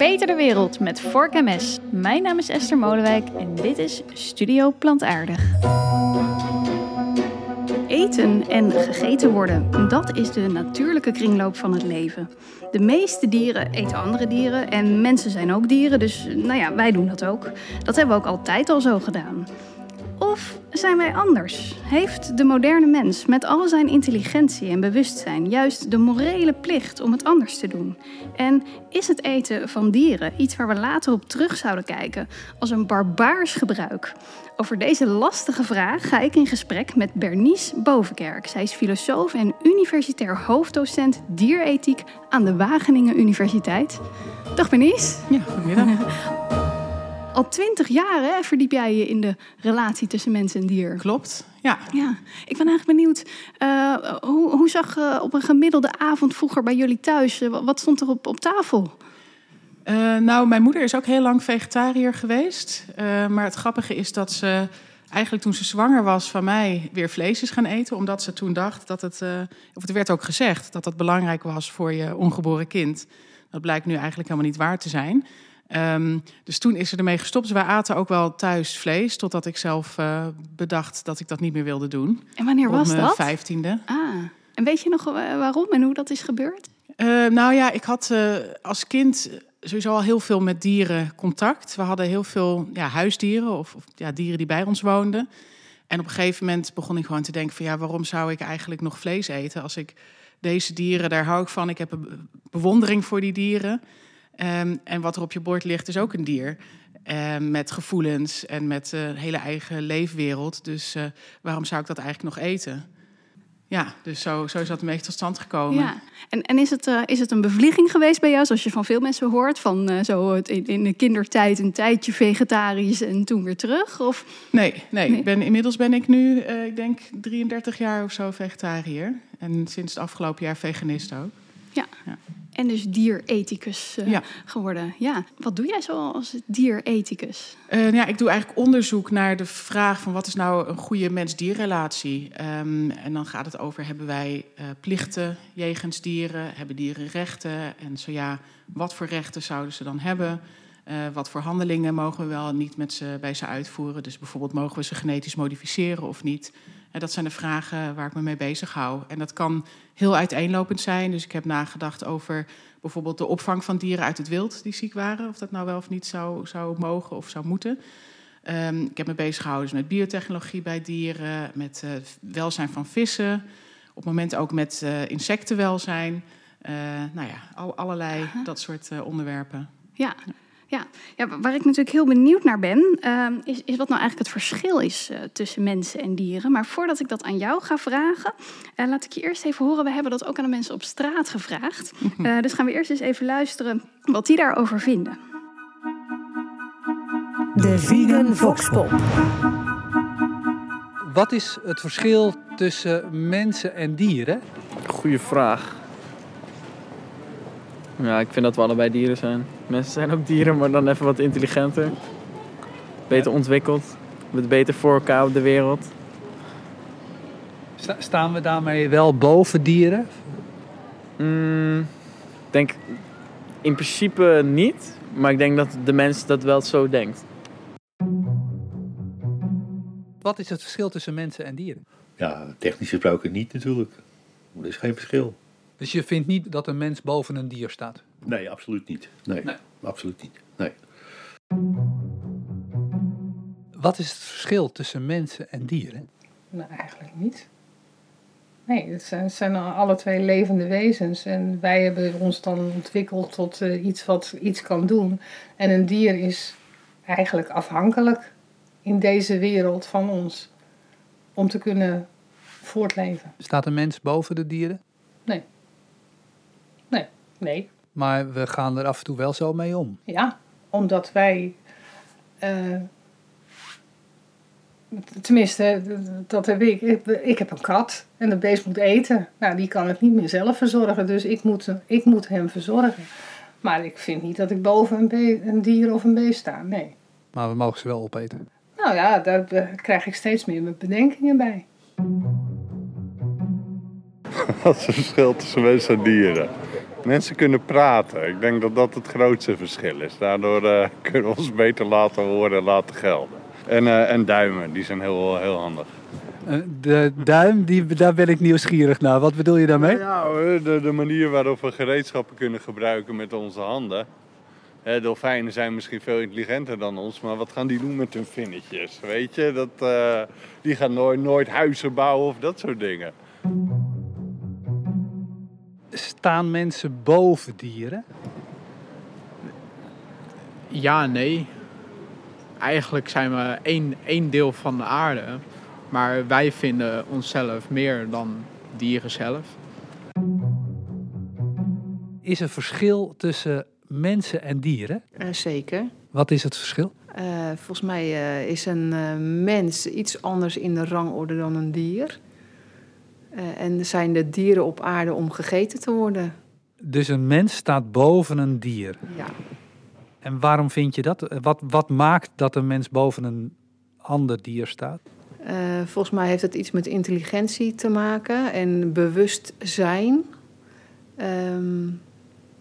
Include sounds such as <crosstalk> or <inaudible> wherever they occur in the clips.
Verbeter de wereld met Vork MS. Mijn naam is Esther Molenwijk en dit is Studio Plantaardig. Eten en gegeten worden, dat is de natuurlijke kringloop van het leven. De meeste dieren eten andere dieren en mensen zijn ook dieren, dus nou ja, wij doen dat ook. Dat hebben we ook altijd al zo gedaan. Of zijn wij anders? Heeft de moderne mens met al zijn intelligentie en bewustzijn juist de morele plicht om het anders te doen? En is het eten van dieren iets waar we later op terug zouden kijken als een barbaars gebruik? Over deze lastige vraag ga ik in gesprek met Bernice Bovenkerk. Zij is filosoof en universitair hoofddocent dierethiek aan de Wageningen Universiteit. Dag Bernice. Ja, goedemiddag. <laughs> Al twintig jaar hè, verdiep jij je in de relatie tussen mens en dier. Klopt, ja. Ja, ik ben eigenlijk benieuwd, uh, hoe, hoe zag uh, op een gemiddelde avond vroeger bij jullie thuis, uh, wat stond er op, op tafel? nou, mijn moeder is ook heel lang vegetariër geweest. maar het grappige is dat ze eigenlijk toen ze zwanger was van mij weer vlees is gaan eten. Omdat ze toen dacht dat het, of het werd ook gezegd, dat dat belangrijk was voor je ongeboren kind. Dat blijkt nu eigenlijk helemaal niet waar te zijn. Um, dus toen is ze ermee gestopt. Dus wij aten ook wel thuis vlees, totdat ik zelf uh, bedacht dat ik dat niet meer wilde doen. En wanneer was dat? vijftiende. Ah, en weet je nog waarom en hoe dat is gebeurd? Uh, nou ja, ik had uh, als kind sowieso al heel veel met dieren contact. We hadden heel veel ja, huisdieren of, of ja, dieren die bij ons woonden. En op een gegeven moment begon ik gewoon te denken van ja, waarom zou ik eigenlijk nog vlees eten als ik deze dieren, daar hou ik van. Ik heb een bewondering voor die dieren. Um, en wat er op je bord ligt is ook een dier. Um, met gevoelens en met een uh, hele eigen leefwereld. Dus uh, waarom zou ik dat eigenlijk nog eten? Ja, dus zo, zo is dat een beetje tot stand gekomen. Ja. En, en is, het, uh, is het een bevlieging geweest bij jou, zoals je van veel mensen hoort? Van zo in, in de kindertijd een tijdje vegetarisch en toen weer terug? Of? Nee, nee, ben, inmiddels ben ik nu, ik denk 33 jaar of zo vegetariër. En sinds het afgelopen jaar veganist ook. Ja. ja. En dus dierethicus uh, ja. geworden. Ja, wat doe jij zo als dierethicus? Uh, ja, ik doe eigenlijk onderzoek naar de vraag van wat is nou een goede mens-dierrelatie. Um, en dan gaat het over, hebben wij uh, plichten jegens dieren? Hebben dieren rechten? En zo ja, wat voor rechten zouden ze dan hebben? wat voor handelingen mogen we wel en niet met ze, bij ze uitvoeren? Dus bijvoorbeeld, mogen we ze genetisch modificeren of niet? En dat zijn de vragen waar ik me mee bezig hou. En dat kan heel uiteenlopend zijn. Dus ik heb nagedacht over bijvoorbeeld de opvang van dieren uit het wild die ziek waren. Of dat nou wel of niet zou, zou mogen of zou moeten. Um, ik heb me bezig gehouden met biotechnologie bij dieren, met uh, welzijn van vissen. Op het moment ook met uh, insectenwelzijn. Uh, nou ja, al, allerlei Aha. dat soort onderwerpen. Ja. Ja, ja, waar ik natuurlijk heel benieuwd naar ben, uh, is, is wat nou eigenlijk het verschil is uh, tussen mensen en dieren. Maar voordat ik dat aan jou ga vragen, uh, laat ik je eerst even horen. We hebben dat ook aan de mensen op straat gevraagd. dus gaan we eerst eens even luisteren wat die daarover vinden. De Vegan Voxpop. Wat is het verschil tussen mensen en dieren? Goeie vraag. Ja, ik vind dat we allebei dieren zijn. Mensen zijn ook dieren, maar dan even wat intelligenter. Beter ontwikkeld. Met beter voor elkaar op de wereld. Sta staan we daarmee wel boven dieren? Mm, ik denk in principe niet. Maar ik denk dat de mens dat wel zo denkt. Wat is het verschil tussen mensen en dieren? Ja, technisch gesproken niet natuurlijk. Er is geen verschil. Dus je vindt niet dat een mens boven een dier staat? Nee, absoluut niet. Nee, nee. absoluut niet. Nee. Wat is het verschil tussen mensen en dieren? Nou, eigenlijk niet. Nee, het zijn, het zijn alle twee levende wezens. En wij hebben ons dan ontwikkeld tot uh, iets wat iets kan doen. En een dier is eigenlijk afhankelijk in deze wereld van ons om te kunnen voortleven. Staat een mens boven de dieren? Nee. Nee. Maar we gaan er af en toe wel zo mee om. Ja, omdat wij. Uh, tenminste, dat heb ik. Ik heb een kat en dat beest moet eten. Nou, die kan het niet meer zelf verzorgen, dus ik moet, ik moet hem verzorgen. Maar ik vind niet dat ik boven een, een dier of een beest sta, nee. Maar we mogen ze wel opeten. Nou ja, daar krijg ik steeds meer mijn bedenkingen bij. <laughs> Wat is het verschil tussen mensen en dieren? Mensen kunnen praten. Ik denk dat dat het grootste verschil is. Daardoor eh, <laughs> kunnen we ons beter laten horen en laten gelden. En, eh, en duimen, die zijn heel, heel handig. Eh, De duim, die, daar ben ik nieuwsgierig naar. Wat bedoel je daarmee? Nou ja, de, de manier waarop we gereedschappen kunnen gebruiken met onze handen. Hè, dolfijnen zijn misschien veel intelligenter dan ons, maar wat gaan die doen met hun vinnetjes? Weet je, dat, die gaan nooit, nooit huizen bouwen of dat soort dingen. Staan mensen boven dieren? Ja, nee. Eigenlijk zijn we één, één deel van de aarde. Maar wij vinden onszelf meer dan dieren zelf. Is er verschil tussen mensen en dieren? Eh, zeker. Wat is het verschil? Eh, volgens mij eh, is een mens iets anders in de rangorde dan een dier. Eh, en zijn de dieren op aarde om gegeten te worden? Dus een mens staat boven een dier. Ja. En waarom vind je dat? Wat, wat maakt dat een mens boven een ander dier staat? Eh, volgens mij heeft het iets met intelligentie te maken en bewustzijn. Ehm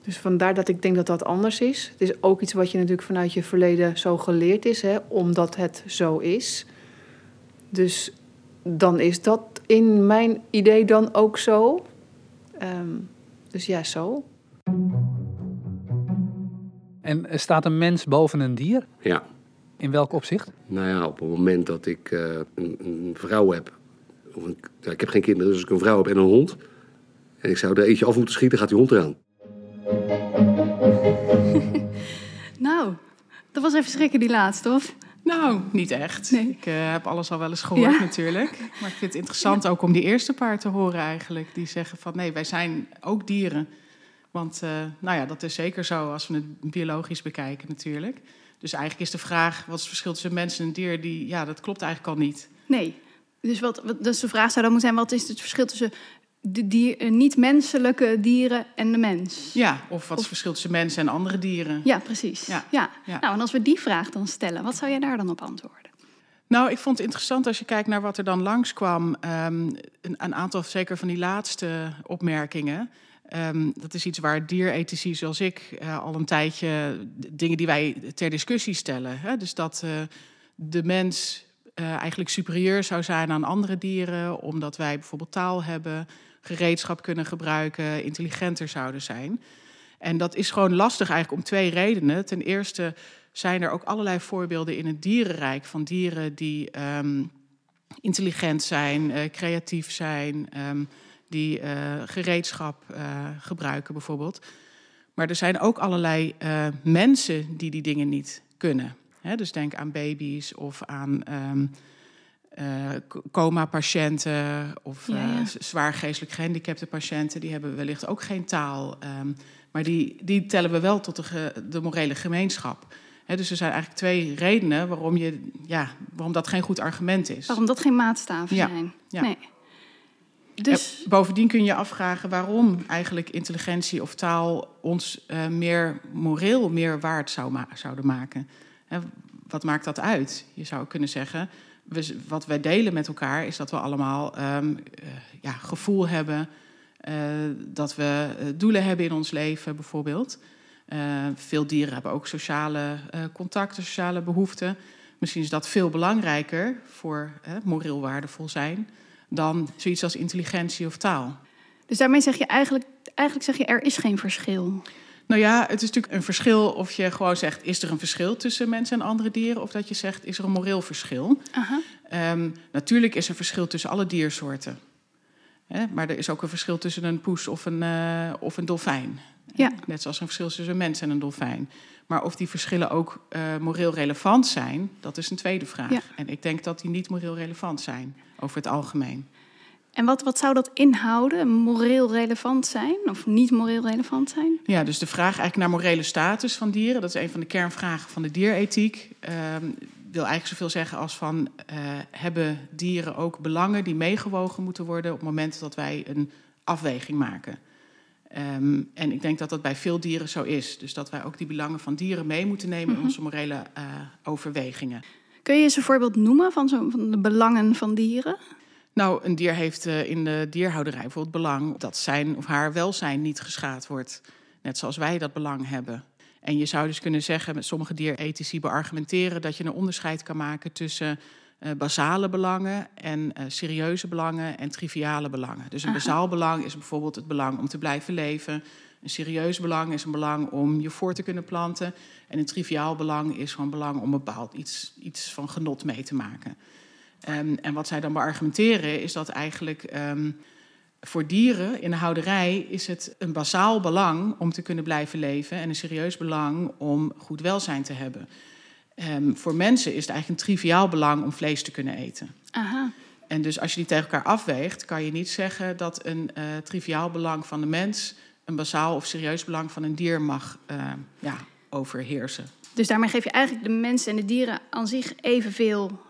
dus vandaar dat ik denk dat dat anders is. Het is ook iets wat je natuurlijk vanuit je verleden zo geleerd is, hè, omdat het zo is. Dus dan is dat in mijn idee dan ook zo. Ehm, dus ja, zo. En staat een mens boven een dier? Ja. In welk opzicht? Nou ja, op het moment dat ik eh, een, een vrouw heb, of een, ja, ik heb geen kinderen, dus als ik een vrouw heb en een hond, en ik zou er eentje af moeten schieten, gaat die hond eraan. <laughs> Nou, dat was even schrikken die laatste, of? Nou, niet echt. Ik eh, heb alles al wel eens gehoord Ja. natuurlijk. Maar ik vind het interessant ook om die eerste paar te horen eigenlijk. Die zeggen van nee, wij zijn ook dieren. Want eh, nou ja, dat is zeker zo als we het biologisch bekijken natuurlijk. Dus eigenlijk is de vraag, wat is het verschil tussen mensen en dier? Die, ja, dat klopt eigenlijk al niet. Nee. Dus, wat, wat, dus de vraag zou dan moeten zijn: wat is het verschil tussen de dier, eh, niet-menselijke dieren en de mens? Ja, of wat is het verschil tussen mensen en andere dieren? Ja, precies. Ja. Ja. Ja. Nou, en als we die vraag dan stellen, wat zou jij daar dan op antwoorden? Nou, ik vond het interessant als je kijkt naar wat er dan langskwam. ehm een, een aantal, zeker van die laatste opmerkingen. Ehm, dat is iets waar dierethici zoals ik eh, al een tijdje dingen die wij ter discussie stellen. Hè? Dus dat eh, de mens eigenlijk superieur zou zijn aan andere dieren, omdat wij bijvoorbeeld taal hebben, gereedschap kunnen gebruiken, intelligenter zouden zijn. En dat is gewoon lastig eigenlijk om twee redenen. Ten eerste zijn er ook allerlei voorbeelden in het dierenrijk van dieren die ehm, intelligent zijn, eh, creatief zijn, ehm, die eh, gereedschap eh, gebruiken bijvoorbeeld. Maar er zijn ook allerlei mensen die die dingen niet kunnen. Dus denk aan baby's of aan ehm, eh, coma-patiënten of Ja, ja. eh, zwaar geestelijk gehandicapte patiënten. Die hebben wellicht ook geen taal. ehm, maar die, die tellen we wel tot de, ge- de morele gemeenschap. Dus er zijn eigenlijk twee redenen waarom, je, ja, waarom dat geen goed argument is. Waarom dat geen maatstaven Ja, zijn? ja. Nee. Dus, En bovendien kun je je afvragen waarom eigenlijk intelligentie of taal ons eh, meer moreel meer waard zou ma- zouden maken. Wat maakt dat uit? Je zou kunnen zeggen, wat wij delen met elkaar is dat we allemaal ehm, eh, ja, gevoel hebben, eh, dat we eh, doelen hebben in ons leven bijvoorbeeld. Veel dieren hebben ook sociale contacten, sociale behoeften. Misschien is dat veel belangrijker voor moreel waardevol zijn dan zoiets als intelligentie of taal. dus daarmee zeg je eigenlijk, eigenlijk zeg je er is geen verschil. Nou ja, het is natuurlijk een verschil of je gewoon zegt: is er een verschil tussen mensen en andere dieren? Of dat je zegt: is er een moreel verschil? Aha. Ehm, natuurlijk is er verschil tussen alle diersoorten. Hè, maar er is ook een verschil tussen een poes of een, eh, of een dolfijn. Ja. Net zoals een verschil tussen een mens en een dolfijn. Maar of die verschillen ook eh, moreel relevant zijn, dat is een tweede vraag. Ja. En ik denk dat die niet moreel relevant zijn over het algemeen. En wat, wat zou dat inhouden? Moreel relevant zijn of niet moreel relevant zijn? Ja, dus de vraag eigenlijk naar morele status van dieren, dat is een van de kernvragen van de dierethiek. Ehm wil eigenlijk zoveel zeggen als van eh, hebben dieren ook belangen die meegewogen moeten worden op het moment dat wij een afweging maken. Ehm, en ik denk dat dat bij veel dieren zo is. Dus dat wij ook die belangen van dieren mee moeten nemen in Mhm. onze morele eh, overwegingen. Kun je eens een voorbeeld noemen van, zo, van de belangen van dieren? Nou, een dier heeft uh, in de dierhouderij bijvoorbeeld belang dat zijn of haar welzijn niet geschaad wordt. Net zoals wij dat belang hebben. En je zou dus kunnen zeggen, met sommige dierethici beargumenteren dat je een onderscheid kan maken tussen uh, basale belangen en uh, serieuze belangen en triviale belangen. Dus een basaal belang is bijvoorbeeld het belang om te blijven leven. Een serieus belang is een belang om je voor te kunnen planten. En een triviaal belang is gewoon belang om bepaald iets, iets van genot mee te maken. Um, en wat zij dan beargumenteren is dat eigenlijk um, voor dieren in de houderij is het een basaal belang om te kunnen blijven leven en een serieus belang om goed welzijn te hebben. Um, voor mensen is het eigenlijk een triviaal belang om vlees te kunnen eten. Aha. En dus als je die tegen elkaar afweegt, kan je niet zeggen dat een uh, triviaal belang van de mens een basaal of serieus belang van een dier mag uh, ja, overheersen. Dus daarmee geef je eigenlijk de mensen en de dieren aan zich evenveel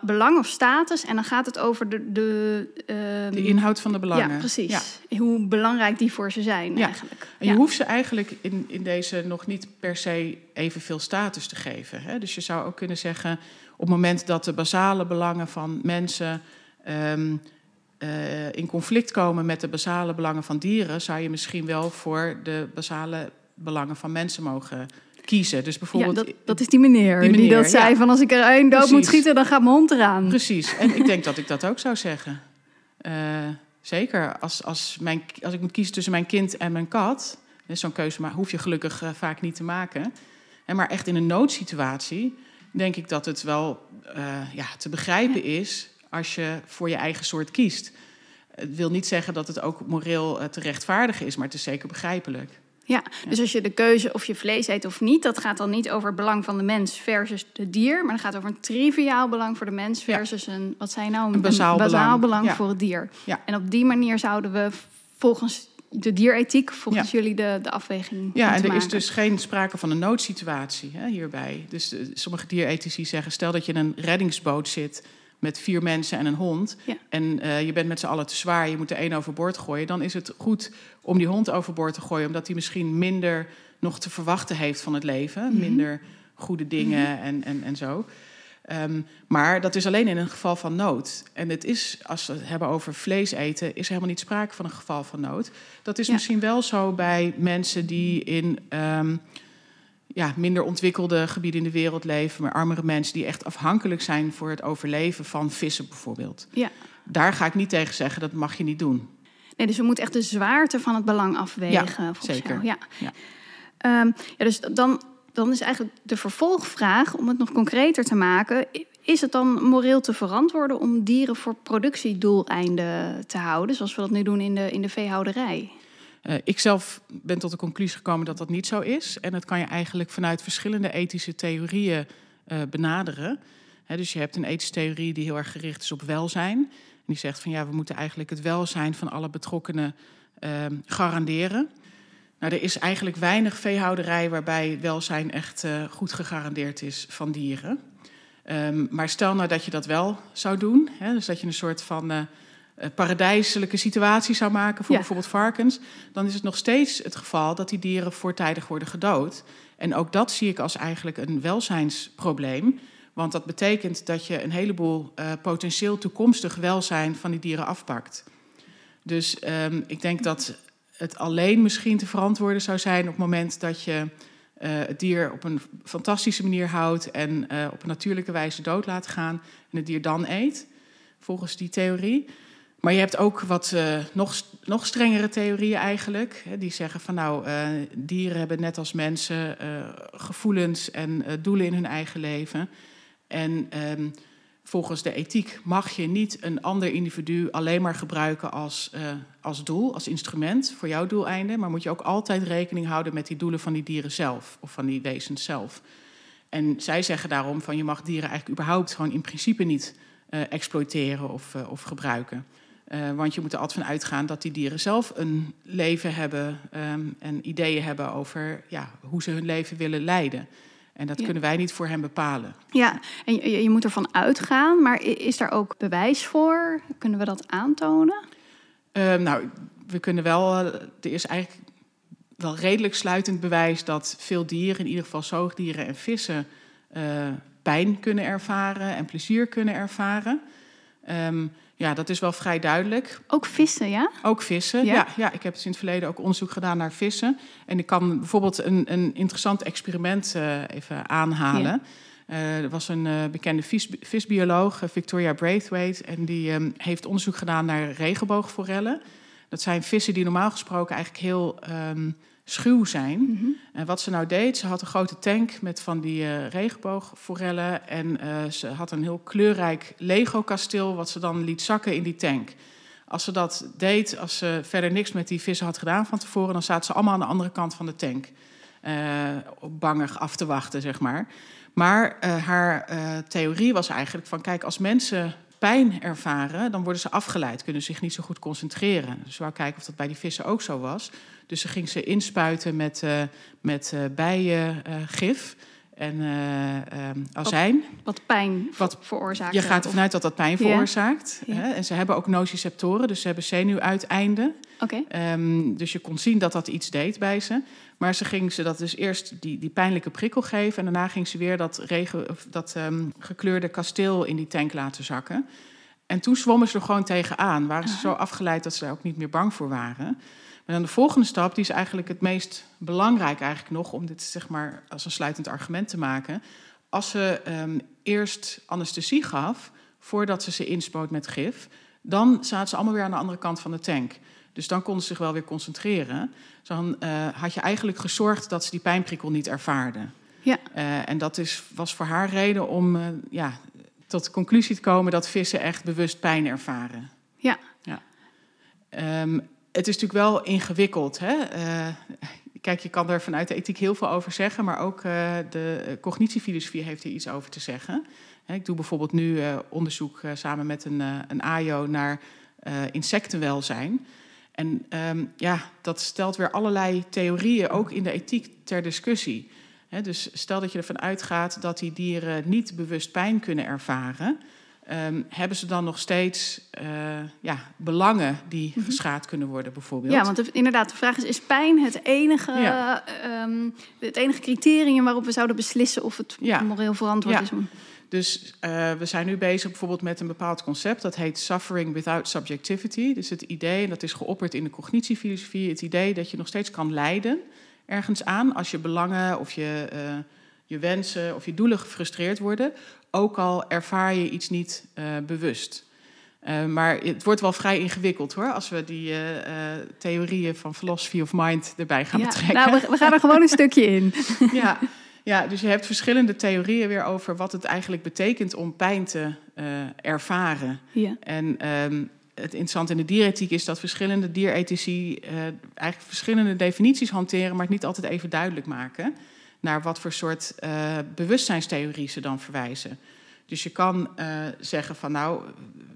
belang of status. En dan gaat het over de... De, uh, de inhoud van de belangen. Ja, precies. Ja. Hoe belangrijk die voor ze zijn ja. eigenlijk. En je hoeft ze eigenlijk in, in deze nog niet per se evenveel status te geven. Hè? Dus je zou ook kunnen zeggen... op het moment dat de basale belangen van mensen... Um, uh, in conflict komen met de basale belangen van dieren... zou je misschien wel voor de basale belangen van mensen mogen kiezen. Dus bijvoorbeeld, ja, dat, dat is die meneer, die, meneer, die dat zei: ja. van als ik er één dood moet schieten, dan gaat mijn hond eraan. Precies. En ik <laughs> denk dat ik dat ook zou zeggen. Uh, zeker. Als, als, mijn, als ik moet kiezen tussen mijn kind en mijn kat, dus zo'n keuze maar hoef je gelukkig uh, vaak niet te maken. En maar echt in een noodsituatie denk ik dat het wel uh, ja, te begrijpen is als je voor je eigen soort kiest. Het wil niet zeggen dat het ook moreel te rechtvaardigen is, maar het is zeker begrijpelijk. Ja, dus als je de keuze of je vlees eet of niet, dat gaat dan niet over het belang van de mens versus de dier, maar dat gaat over een triviaal belang voor de mens versus ja. een, wat zei nou, een bazaal, een bazaal belang, belang ja. voor het dier. Ja. En op die manier zouden we volgens de dierethiek, volgens jullie de, de afweging. Ja, en er maken. is dus geen sprake van een noodsituatie hè, hierbij. Dus uh, sommige dierethici zeggen, stel dat je in een reddingsboot zit met vier mensen en een hond. Ja. En uh, je bent met z'n allen te zwaar, je moet er één overboord gooien. Dan is het goed om die hond overboord te gooien, omdat hij misschien minder nog te verwachten heeft van het leven. Mhm. Minder goede dingen mm -hmm. en, en, en zo. Um, maar dat is alleen in een geval van nood. En het is, als we het hebben over vlees eten, is er helemaal niet sprake van een geval van nood. Dat is Ja. misschien wel zo bij mensen die in um, ja, minder ontwikkelde gebieden in de wereld leven, maar armere mensen die echt afhankelijk zijn voor het overleven van vissen bijvoorbeeld. Ja. Daar ga ik niet tegen zeggen, dat mag je niet doen. Nee, dus we moeten echt de zwaarte van het belang afwegen. Ja, zeker. jou. Ja. Ja. Ehm, ja, dus dan, dan is eigenlijk de vervolgvraag, om het nog concreter te maken... is het dan moreel te verantwoorden om dieren voor productiedoeleinden te houden... zoals we dat nu doen in de, in de veehouderij? Uh, ik zelf ben tot de conclusie gekomen dat dat niet zo is. En dat kan je eigenlijk vanuit verschillende ethische theorieën uh, benaderen. Dus je hebt een ethische theorie die heel erg gericht is op welzijn. En die zegt van ja, we moeten eigenlijk het welzijn van alle betrokkenen uh, garanderen. Nou, er is eigenlijk weinig veehouderij waarbij welzijn echt uh, goed gegarandeerd is van dieren. Um, maar stel nou dat je dat wel zou doen, dus dat je een soort van paradijselijke situatie zou maken voor Ja. bijvoorbeeld varkens, dan is het nog steeds het geval dat die dieren voortijdig worden gedood. En ook dat zie ik als eigenlijk een welzijnsprobleem. Want dat betekent dat je een heleboel uh, potentieel toekomstig welzijn van die dieren afpakt. Dus um, ik denk dat het alleen misschien te verantwoorden zou zijn op het moment dat je uh, het dier op een fantastische manier houdt en uh, op een natuurlijke wijze dood laat gaan en het dier dan eet, volgens die theorie. Maar je hebt ook wat uh, nog, nog strengere theorieën eigenlijk. Hè, die zeggen van nou, uh, dieren hebben net als mensen uh, gevoelens en doelen in hun eigen leven. En um, volgens de ethiek mag je niet een ander individu alleen maar gebruiken als, als doel, als instrument voor jouw doeleinden. Maar moet je ook altijd rekening houden met die doelen van die dieren zelf of van die wezens zelf. En zij zeggen daarom van je mag dieren eigenlijk überhaupt gewoon in principe niet exploiteren of, of gebruiken. Uh, want je moet er altijd van uitgaan dat die dieren zelf een leven hebben um, en ideeën hebben over ja, hoe ze hun leven willen leiden. En dat Ja. kunnen wij niet voor hen bepalen. Ja, en je, je moet ervan uitgaan, maar is daar ook bewijs voor? Kunnen we dat aantonen? Uh, nou, we kunnen wel. Uh, er is eigenlijk wel redelijk sluitend bewijs dat veel dieren, in ieder geval zoogdieren en vissen, uh, pijn kunnen ervaren en plezier kunnen ervaren. Ehm, ja, dat is wel vrij duidelijk. Ook vissen, ja? Ook vissen, Ja? ja. ja. ik heb dus in het verleden ook onderzoek gedaan naar vissen. En ik kan bijvoorbeeld een, een interessant experiment eh, even aanhalen. Eh, er was een eh, bekende vis, visbioloog, Victoria Braithwaite... en die ehm, heeft onderzoek gedaan naar regenboogforellen. Dat zijn vissen die normaal gesproken eigenlijk heel ehm, schuw zijn. En wat ze nou deed, ze had een grote tank met van die eh, regenboogforellen... en eh, ze had een heel kleurrijk Lego-kasteel... wat ze dan liet zakken in die tank. Als ze dat deed, als ze verder niks met die vissen had gedaan van tevoren... dan zaten ze allemaal aan de andere kant van de tank. op bangig af te wachten, zeg maar. Maar haar theorie was eigenlijk van... kijk, als mensen pijn ervaren, dan worden ze afgeleid... kunnen zich niet zo goed concentreren. Dus wou kijken of dat bij die vissen ook zo was. Dus ze ging ze inspuiten met, eh met eh bijengif en eh, ehm, azijn. Wat pijn wat veroorzaakt. Je gaat ervan uit dat dat pijn veroorzaakt. Hè? En ze hebben ook nociceptoren, dus ze hebben zenuwuiteinden. Oké. Ehm, dus je kon zien dat dat iets deed bij ze. Maar ze ging ze dat dus eerst die, die pijnlijke prikkel geven... en daarna ging ze weer dat, regen, of dat ehm, gekleurde kasteel in die tank laten zakken. En toen zwommen ze er gewoon tegenaan. Waren ze zo afgeleid dat ze daar ook niet meer bang voor waren. Maar dan de volgende stap, die is eigenlijk het meest belangrijk eigenlijk nog... om dit zeg maar als een sluitend argument te maken. Als ze ehm, eerst anesthesie gaf, voordat ze ze inspoot met gif... dan zaten ze allemaal weer aan de andere kant van de tank. Dus dan konden ze zich wel weer concentreren. Dus dan eh, had je eigenlijk gezorgd dat ze die pijnprikkel niet ervaarden. Ja. Eh, en dat is, was voor haar reden om eh, ja, tot de conclusie te komen dat vissen echt bewust pijn ervaren. Ja. ja. Ehm, het is natuurlijk wel ingewikkeld. Hè? Eh, kijk, je kan er vanuit de ethiek heel veel over zeggen, maar ook eh, de cognitiefilosofie heeft hier iets over te zeggen. Ik doe bijvoorbeeld nu eh, onderzoek samen met een, een AIO naar insectenwelzijn. En ehm, ja, dat stelt weer allerlei theorieën, ook in de ethiek, ter discussie. Dus stel dat je ervan uitgaat dat die dieren niet bewust pijn kunnen ervaren. Ehm, hebben ze dan nog steeds eh, ja, belangen die geschaad kunnen worden, bijvoorbeeld? Ja, want de- inderdaad, de vraag is: is pijn het enige, Ja. ehm, het enige criterium waarop we zouden beslissen of het Ja. moreel verantwoord is? Om... Dus eh, we zijn nu bezig bijvoorbeeld met een bepaald concept. Dat heet suffering without subjectivity. Dus het idee, en dat is geopperd in de cognitiefilosofie... het idee dat je nog steeds kan lijden ergens aan... als je belangen of je, eh, je wensen of je doelen gefrustreerd worden... ook al ervaar je iets niet eh, bewust. Eh, maar het wordt wel vrij ingewikkeld hoor... als we die eh, theorieën van philosophy of mind erbij gaan Ja, betrekken. nou, we, we gaan er gewoon een stukje in. <laughs> ja, ja, dus je hebt verschillende theorieën weer over wat het eigenlijk betekent om pijn te ervaren. Ja. En ehm, het interessante in de dierethiek is dat verschillende dierethici eigenlijk verschillende definities hanteren, maar het niet altijd even duidelijk maken naar wat voor soort eh, bewustzijnstheorie ze dan verwijzen. Dus je kan eh, zeggen van nou,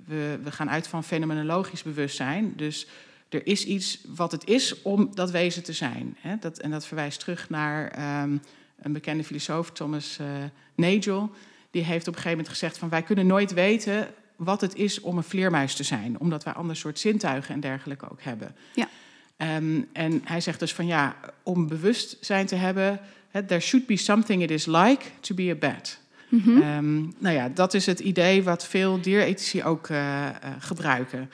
we, we gaan uit van fenomenologisch bewustzijn. Dus er is iets wat het is om dat wezen te zijn. Hè? Dat, en dat verwijst terug naar ehm, een bekende filosoof, Thomas eh, Nagel. Die heeft op een gegeven moment gezegd van wij kunnen nooit weten wat het is om een vleermuis te zijn. Omdat wij ander soort zintuigen en dergelijke ook hebben. Ja. Ehm, en hij zegt dus van ja, om bewustzijn te hebben... there should be something it is like to be a bat. Mhm. Ehm, nou ja, dat is het idee wat veel dierethici ook eh, eh, gebruiken.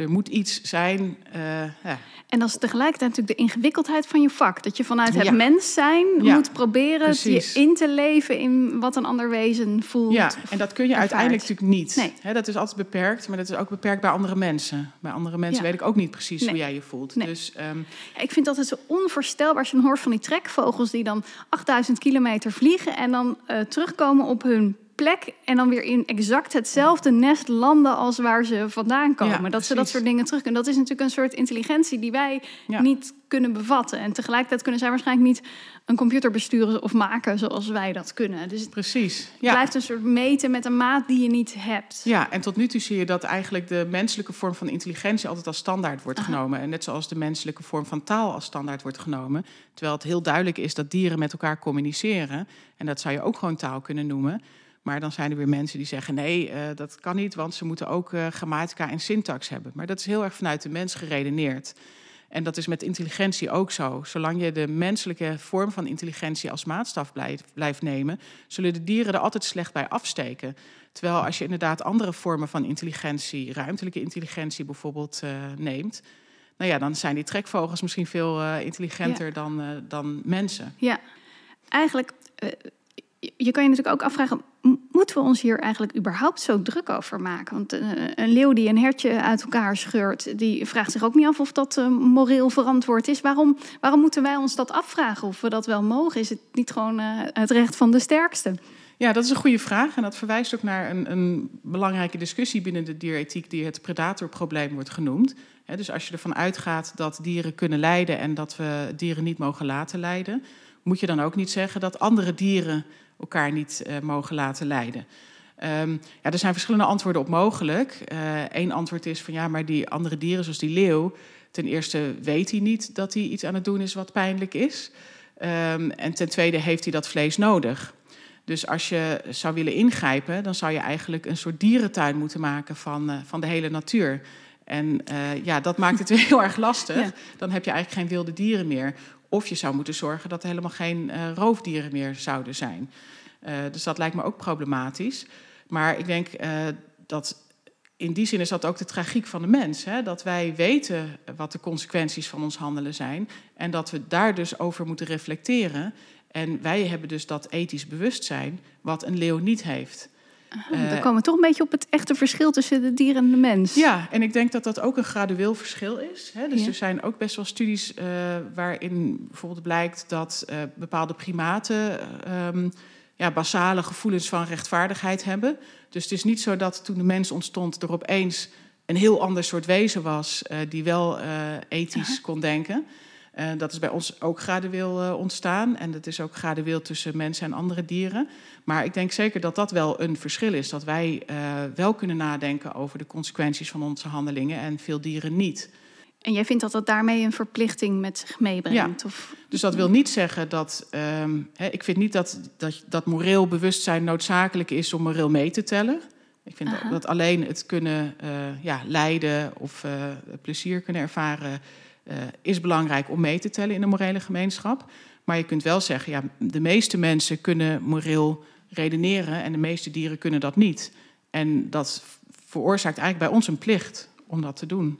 Er moet iets zijn. eh, ja. En dat is tegelijkertijd natuurlijk de ingewikkeldheid van je vak. Dat je vanuit het Ja. mens zijn Ja, moet proberen precies. je in te leven in wat een ander wezen voelt. Ja, en dat kun je ervaart. uiteindelijk natuurlijk niet. Nee. Dat is altijd beperkt, maar dat is ook beperkt bij andere mensen. Bij andere mensen weet ik ook niet precies Nee. hoe jij je voelt. Nee. Dus ehm, Ja, ik vind dat het zo onvoorstelbaar als je dan hoort van die trekvogels die dan 8000 kilometer vliegen en dan eh, terugkomen op hun plek en dan weer in exact hetzelfde nest landen als waar ze vandaan komen. Ja, dat ze dat soort dingen terug kunnen. Dat is natuurlijk een soort intelligentie die wij Ja. niet kunnen bevatten. En tegelijkertijd kunnen zij waarschijnlijk niet een computer besturen of maken zoals wij dat kunnen. Dus het precies. Ja. blijft een soort meten met een maat die je niet hebt. Ja, en tot nu toe zie je dat eigenlijk de menselijke vorm van intelligentie altijd als standaard wordt genomen. En net zoals de menselijke vorm van taal als standaard wordt genomen. Terwijl het heel duidelijk is dat dieren met elkaar communiceren. En dat zou je ook gewoon taal kunnen noemen. Maar dan zijn er weer mensen die zeggen: nee, eh, dat kan niet, want ze moeten ook eh, grammatica en syntax hebben. Maar dat is heel erg vanuit de mens geredeneerd. En dat is met intelligentie ook zo. Zolang je de menselijke vorm van intelligentie als maatstaf blijft, blijft nemen, zullen de dieren er altijd slecht bij afsteken. Terwijl als je inderdaad andere vormen van intelligentie, ruimtelijke intelligentie bijvoorbeeld, uh, neemt, nou ja, dan zijn die trekvogels misschien veel uh, intelligenter ja. dan, uh, dan mensen. Ja, eigenlijk, je kan je natuurlijk ook afvragen, moeten we ons hier eigenlijk überhaupt zo druk over maken? Want uh, een leeuw die een hertje uit elkaar scheurt, die vraagt zich ook niet af of dat uh, moreel verantwoord is. Waarom, waarom moeten wij ons dat afvragen of we dat wel mogen? Is het niet gewoon uh, het recht van de sterkste? Ja, dat is een goede vraag. En dat verwijst ook naar een, een belangrijke discussie binnen de dierethiek, die het predatorprobleem wordt genoemd. Dus als je ervan uitgaat dat dieren kunnen lijden en dat we dieren niet mogen laten lijden, moet je dan ook niet zeggen dat andere dieren elkaar niet uh, mogen laten lijden. Um, ja, er zijn verschillende antwoorden op mogelijk. Eén uh, antwoord is van ja, maar die andere dieren, zoals die leeuw, ten eerste weet hij niet dat hij iets aan het doen is wat pijnlijk is. Um, en ten tweede heeft hij dat vlees nodig. Dus als je zou willen ingrijpen, dan zou je eigenlijk een soort dierentuin moeten maken van, uh, van de hele natuur. En uh, ja, dat maakt het weer <laughs> heel erg lastig. Ja. Dan heb je eigenlijk geen wilde dieren meer. Of je zou moeten zorgen dat er helemaal geen uh, roofdieren meer zouden zijn. Uh, dus dat lijkt me ook problematisch. Maar ik denk uh, dat in die zin is dat ook de tragiek van de mens. Hè? Dat wij weten wat de consequenties van ons handelen zijn. En dat we daar dus over moeten reflecteren. En wij hebben dus dat ethisch bewustzijn, wat een leeuw niet heeft. Uh, dan komen we toch een beetje op het echte verschil tussen de dier en de mens. Ja, en ik denk dat dat ook een gradueel verschil is. Hè? Dus ja. er zijn ook best wel studies uh, waarin bijvoorbeeld blijkt dat uh, bepaalde primaten um, ja, basale gevoelens van rechtvaardigheid hebben. Dus het is niet zo dat toen de mens ontstond er opeens een heel ander soort wezen was die wel ethisch -huh. kon denken. Uh, dat is bij ons ook gradueel uh, ontstaan. En dat is ook gradueel tussen mensen en andere dieren. Maar ik denk zeker dat dat wel een verschil is. Dat wij uh, wel kunnen nadenken over de consequenties van onze handelingen en veel dieren niet. En jij vindt dat dat daarmee een verplichting met zich meebrengt? Ja. Of... Dus dat wil niet zeggen dat. Um, hè, ik vind niet dat, dat, dat moreel bewustzijn noodzakelijk is om moreel mee te tellen. Ik vind Aha. dat alleen het kunnen ja, lijden of plezier kunnen ervaren is belangrijk om mee te tellen in de morele gemeenschap. Maar je kunt wel zeggen, ja, de meeste mensen kunnen moreel redeneren en de meeste dieren kunnen dat niet. En dat veroorzaakt eigenlijk bij ons een plicht om dat te doen.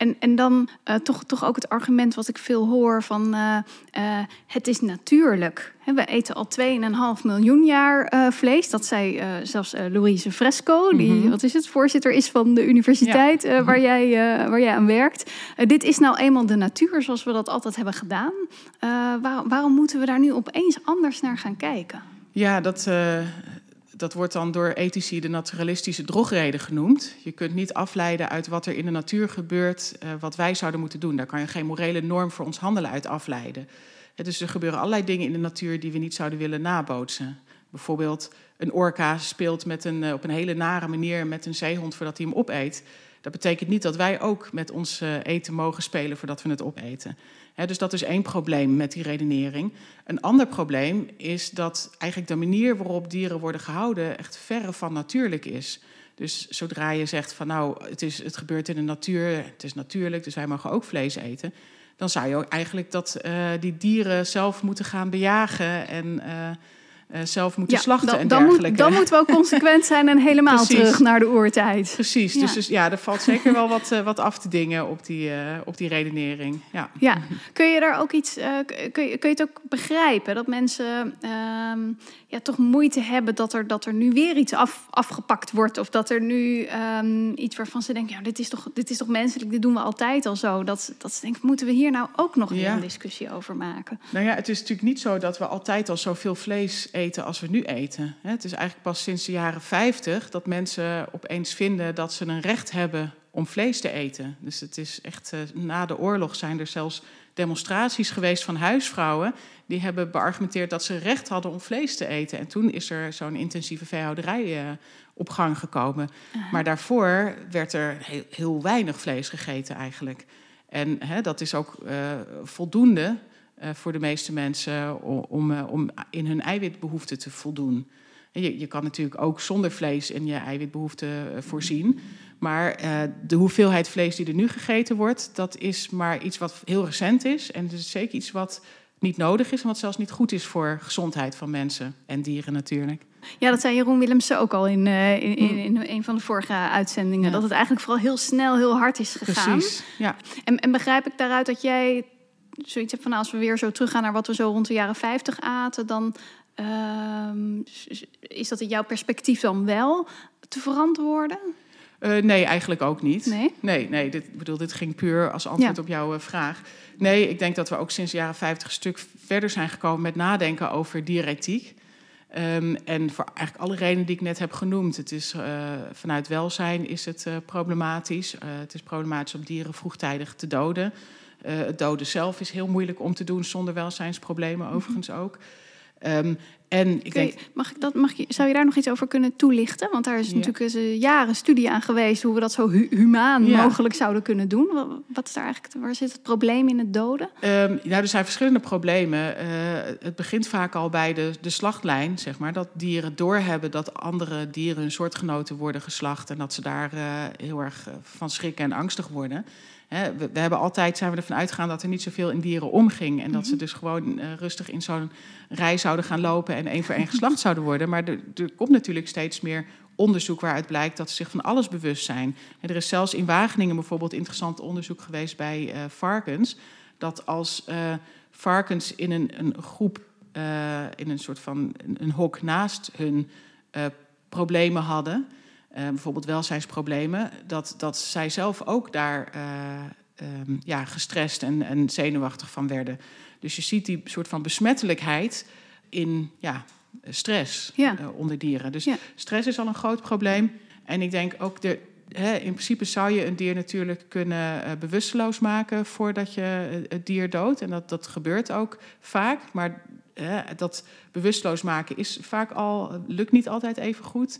En, en dan uh, toch, toch ook het argument wat ik veel hoor van uh, uh, het is natuurlijk. He, we eten al 2,5 miljoen jaar vlees. Dat zei zelfs Louise Fresco, die mm -hmm. wat is het, voorzitter is van de universiteit ja. waar, jij, waar jij aan werkt. dit is nou eenmaal de natuur zoals we dat altijd hebben gedaan. Waar, waarom moeten we daar nu opeens anders naar gaan kijken? Ja, dat, dat wordt dan door ethici de naturalistische drogreden genoemd. Je kunt niet afleiden uit wat er in de natuur gebeurt, uh, wat wij zouden moeten doen. Daar kan je geen morele norm voor ons handelen uit afleiden. Dus er gebeuren allerlei dingen in de natuur die we niet zouden willen nabootsen. Bijvoorbeeld een orka speelt met een, uh, op een hele nare manier met een zeehond voordat hij hem opeet. Dat betekent niet dat wij ook met ons uh, eten mogen spelen voordat we het opeten. Dus dat is één probleem met die redenering. Een ander probleem is dat eigenlijk de manier waarop dieren worden gehouden echt verre van natuurlijk is. Dus zodra je zegt van nou, het, is, het gebeurt in de natuur, het is natuurlijk, dus wij mogen ook vlees eten. Dan zou je ook eigenlijk dat uh, die dieren zelf moeten gaan bejagen en uh, zelf moeten ja, slachten dan, en dan dergelijke. Moet, dan moeten we ook consequent zijn en helemaal <laughs> Precies. terug naar de oertijd. Precies, ja. dus, dus ja, er valt zeker wel wat, uh, wat af te dingen op die, uh, op die redenering. Ja. ja, kun je daar ook iets, kun, je, kun je het ook begrijpen dat mensen ehm, ja, toch moeite hebben dat er, dat er nu weer iets af, afgepakt wordt of dat er nu um, iets waarvan ze denken, ja, dit is, toch, dit is toch menselijk, dit doen we altijd al zo. Dat, dat ze denken, moeten we hier nou ook nog ja. een discussie over maken? Nou ja, het is natuurlijk niet zo dat we altijd al zoveel vlees eten als we nu eten. Het is eigenlijk pas sinds de jaren 50 dat mensen opeens vinden dat ze een recht hebben om vlees te eten. Dus het is echt uh, na de oorlog zijn er zelfs demonstraties geweest van huisvrouwen die hebben beargumenteerd dat ze recht hadden om vlees te eten. En toen is er zo'n intensieve veehouderij uh, op gang gekomen. Uh-huh. Maar daarvoor werd er heel, heel, weinig vlees gegeten eigenlijk. En hè, dat is ook uh, voldoende voor de meeste mensen om, uh, om in hun eiwitbehoeften te voldoen. Je, je, kan natuurlijk ook zonder vlees in je eiwitbehoeften uh, voorzien. Maar eh, de hoeveelheid vlees die er nu gegeten wordt, dat is maar iets wat heel recent is. En het is zeker iets wat niet nodig is en wat zelfs niet goed is voor gezondheid van mensen en dieren natuurlijk. Ja, dat zei Jeroen Willemsen ook al in, uh, in, in, in, een van de vorige uitzendingen. Ja. Dat het eigenlijk vooral heel snel, heel hard is gegaan. Precies, ja. En, en begrijp ik daaruit dat jij zoiets van... Nou, als we weer zo teruggaan naar wat we zo rond de jaren 50 aten... dan uh, is dat in jouw perspectief dan wel te verantwoorden? Uh, nee, eigenlijk ook niet. Nee? Nee, nee dit, bedoel, dit ging puur als antwoord ja. op jouw uh, vraag. Nee, ik denk dat we ook sinds de jaren 50 een stuk verder zijn gekomen met nadenken over dierethiek. Um, en voor eigenlijk alle redenen die ik net heb genoemd. Het is uh, vanuit welzijn is het uh, problematisch. Uh, het is problematisch om dieren vroegtijdig te doden. Het doden zelf is heel moeilijk om te doen zonder welzijnsproblemen, overigens mm -hmm. ook. Um, en ik denk... mag ik dat, mag je, zou je daar nog iets over kunnen toelichten? Want daar is ja. natuurlijk een jaren studie aan geweest hoe we dat zo hu humaan ja. mogelijk zouden kunnen doen. Wat, wat, is daar eigenlijk, waar zit het probleem in het doden? Um, nou, er zijn verschillende problemen. Uh, het begint vaak al bij de, de slachtlijn, zeg maar. Dat dieren doorhebben dat andere dieren hun soortgenoten worden geslacht. En dat ze daar uh, heel erg van schrikken en angstig worden. He, we, we, hebben altijd zijn we ervan uitgegaan dat er niet zoveel in dieren omging. En dat mm -hmm. ze dus gewoon uh, rustig in zo'n rij zouden gaan lopen en één voor één geslacht <laughs> zouden worden. Maar er, er, komt natuurlijk steeds meer onderzoek waaruit blijkt dat ze zich van alles bewust zijn. En er is zelfs in Wageningen bijvoorbeeld interessant onderzoek geweest bij uh, varkens. Dat als uh, varkens in een, een groep, in een soort van een, een hok naast hun problemen hadden. Uh, bijvoorbeeld welzijnsproblemen, dat, dat zij zelf ook daar uh, um, ja, gestrest en, en zenuwachtig van werden. Dus je ziet die soort van besmettelijkheid in ja, stress ja. uh, onder dieren. Dus ja. stress is al een groot probleem. En ik denk ook, de, in principe zou je een dier natuurlijk kunnen bewusteloos maken voordat je het dier doodt. En dat, dat gebeurt ook vaak. Maar dat bewusteloos maken is vaak al, lukt niet altijd even goed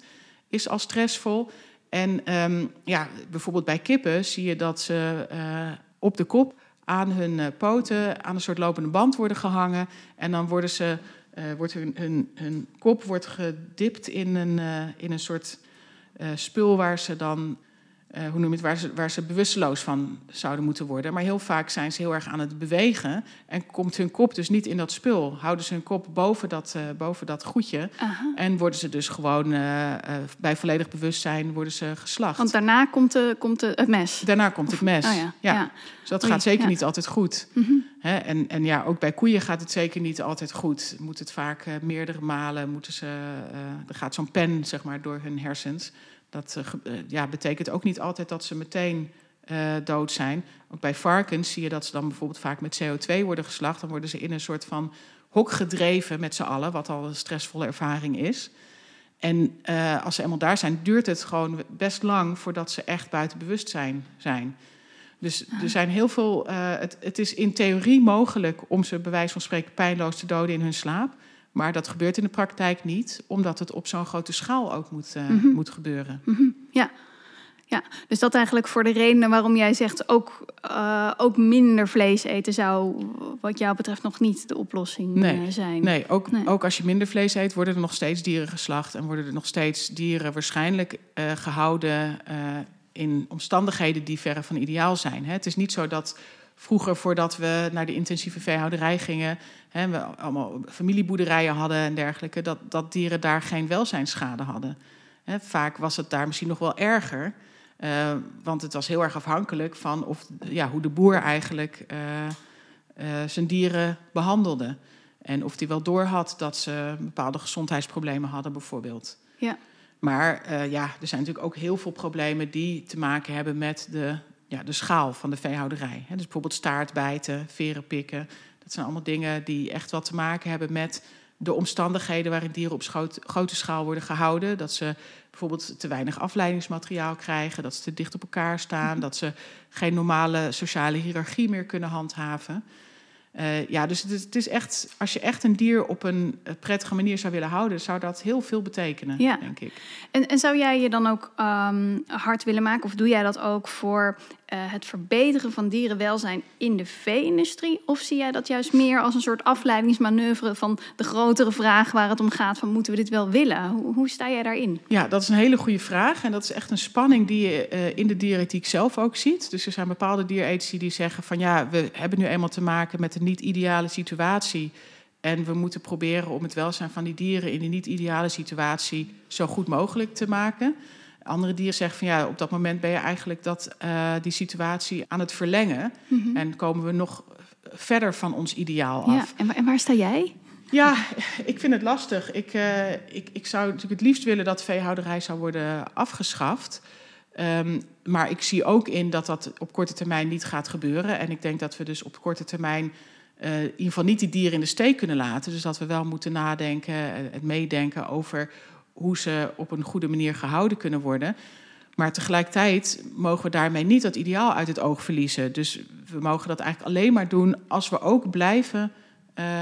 is al stressvol. En um, ja, bijvoorbeeld bij kippen zie je dat ze uh, op de kop aan hun uh, poten aan een soort lopende band worden gehangen. En dan worden ze, uh, wordt hun, hun, hun, kop wordt gedipt in een, in een soort spul waar ze dan uh, hoe noem je het, waar ze, waar ze bewusteloos van zouden moeten worden. Maar heel vaak zijn ze heel erg aan het bewegen en komt hun kop dus niet in dat spul. Houden ze hun kop boven dat, uh, boven dat goedje Aha. en worden ze dus gewoon uh, bij volledig bewustzijn worden ze geslacht. Want daarna komt, de, komt de, het mes? Daarna komt het mes, oh ja. ja. ja. Dus dat Oei, gaat zeker ja. niet altijd goed. Mm -hmm. Hè? En, en ja, ook bij koeien gaat het zeker niet altijd goed. Moet het vaak meerdere malen, moeten ze, er gaat zo'n pen zeg maar, door hun hersens... Dat uh, ja, betekent ook niet altijd dat ze meteen uh, dood zijn. Ook bij varkens zie je dat ze dan bijvoorbeeld vaak met CO2 worden geslacht. Dan worden ze in een soort van hok gedreven met z'n allen, wat al een stressvolle ervaring is. En uh, als ze eenmaal daar zijn, duurt het gewoon best lang voordat ze echt buiten bewustzijn zijn. Dus er zijn heel veel. Het, het, is in theorie mogelijk om ze bij wijze van spreken pijnloos te doden in hun slaap. Maar dat gebeurt in de praktijk niet, omdat het op zo'n grote schaal ook moet, uh, Mhm. mm -hmm. moet gebeuren. Mm -hmm. Ja. ja, dus dat eigenlijk voor de redenen waarom jij zegt ook, uh, ook minder vlees eten zou, wat jou betreft, nog niet de oplossing nee. uh, zijn. Nee, ook, nee. ook als je minder vlees eet, worden er nog steeds dieren geslacht en worden er nog steeds dieren waarschijnlijk uh, gehouden in omstandigheden die verre van ideaal zijn. Hè? Het is niet zo dat vroeger, voordat we naar de intensieve veehouderij gingen, hè, we allemaal familieboerderijen hadden en dergelijke, dat, dat dieren daar geen welzijnsschade hadden. Hè, vaak was het daar misschien nog wel erger, uh, want het was heel erg afhankelijk van of, ja, hoe de boer eigenlijk uh, uh, zijn dieren behandelde. En of hij wel doorhad dat ze bepaalde gezondheidsproblemen hadden, bijvoorbeeld. Ja. Maar ja, er zijn natuurlijk ook heel veel problemen die te maken hebben met de ja, de schaal van de veehouderij. Dus bijvoorbeeld staartbijten, veren pikken. Dat zijn allemaal dingen die echt wat te maken hebben met de omstandigheden waarin dieren op grote schaal worden gehouden. Dat ze bijvoorbeeld te weinig afleidingsmateriaal krijgen, dat ze te dicht op elkaar staan, dat ze geen normale sociale hiërarchie meer kunnen handhaven. Uh, ja, dus het is, het is, echt, als je echt een dier op een prettige manier zou willen houden, zou dat heel veel betekenen, ja. denk ik. En, en, zou jij je dan ook um, hard willen maken, of doe jij dat ook voor eh, het verbeteren van dierenwelzijn in de vee-industrie? Of zie jij dat juist meer als een soort afleidingsmanoeuvre van de grotere vraag waar het om gaat: van moeten we dit wel willen? Hoe, sta jij daarin? Ja, dat is een hele goede vraag. En dat is echt een spanning die je uh, in de dierethiek zelf ook ziet. Dus er zijn bepaalde dierethici die zeggen van ja, we hebben nu eenmaal te maken met een niet-ideale situatie. En we moeten proberen om het welzijn van die dieren in die niet-ideale situatie zo goed mogelijk te maken. Andere dieren zeggen van ja, op dat moment ben je eigenlijk dat, uh, die situatie aan het verlengen. Mm -hmm. En komen we nog verder van ons ideaal af. Ja, en, en waar sta jij? Ja, ik vind het lastig. Ik, uh, ik, ik zou natuurlijk het liefst willen dat veehouderij zou worden afgeschaft. Um, maar ik zie ook in dat dat op korte termijn niet gaat gebeuren. En ik denk dat we dus op korte termijn uh, in ieder geval niet die dieren in de steek kunnen laten. Dus dat we wel moeten nadenken en meedenken over hoe ze op een goede manier gehouden kunnen worden. Maar tegelijkertijd mogen we daarmee niet dat ideaal uit het oog verliezen. Dus we mogen dat eigenlijk alleen maar doen als we ook blijven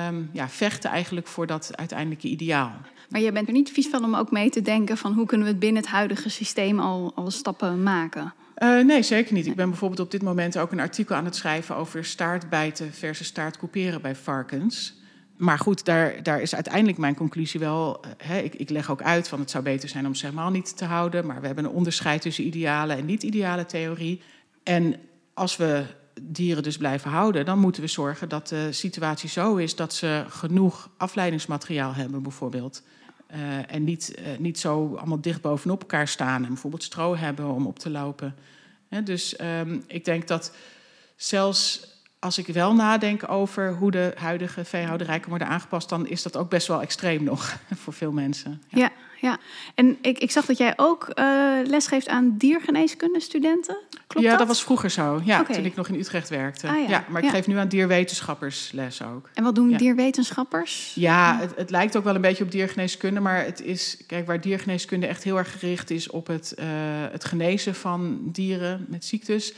um, ja, vechten eigenlijk voor dat uiteindelijke ideaal. Maar je bent er niet vies van om ook mee te denken van hoe kunnen we het binnen het huidige systeem al, al stappen maken? Uh, nee, zeker niet. Ik ben bijvoorbeeld op dit moment ook een artikel aan het schrijven over staartbijten versus staartcouperen bij varkens. Maar goed, daar, daar is uiteindelijk mijn conclusie wel. Hè, ik, ik, leg ook uit van het zou beter zijn om ze helemaal niet te houden. Maar we hebben een onderscheid tussen ideale en niet-ideale theorie. En als we dieren dus blijven houden, dan moeten we zorgen dat de situatie zo is dat ze genoeg afleidingsmateriaal hebben, bijvoorbeeld. Uh, en niet, uh, niet zo allemaal dicht bovenop elkaar staan en bijvoorbeeld stro hebben om op te lopen. Dus um, ik denk dat zelfs als ik wel nadenk over hoe de huidige veehouderij kan worden aangepast, dan is dat ook best wel extreem nog <laughs> voor veel mensen. Ja, ja. ja. En ik, ik zag dat jij ook uh, lesgeeft aan diergeneeskunde studenten. Klopt ja, dat? dat was vroeger zo. Ja, okay. toen ik nog in Utrecht werkte. Ah, ja. ja. maar ik geef nu aan dierwetenschappers les ook. En wat doen dierwetenschappers? Ja, het, het, lijkt ook wel een beetje op diergeneeskunde, maar het is, kijk, waar diergeneeskunde echt heel erg gericht is op het, uh, het genezen van dieren met ziektes,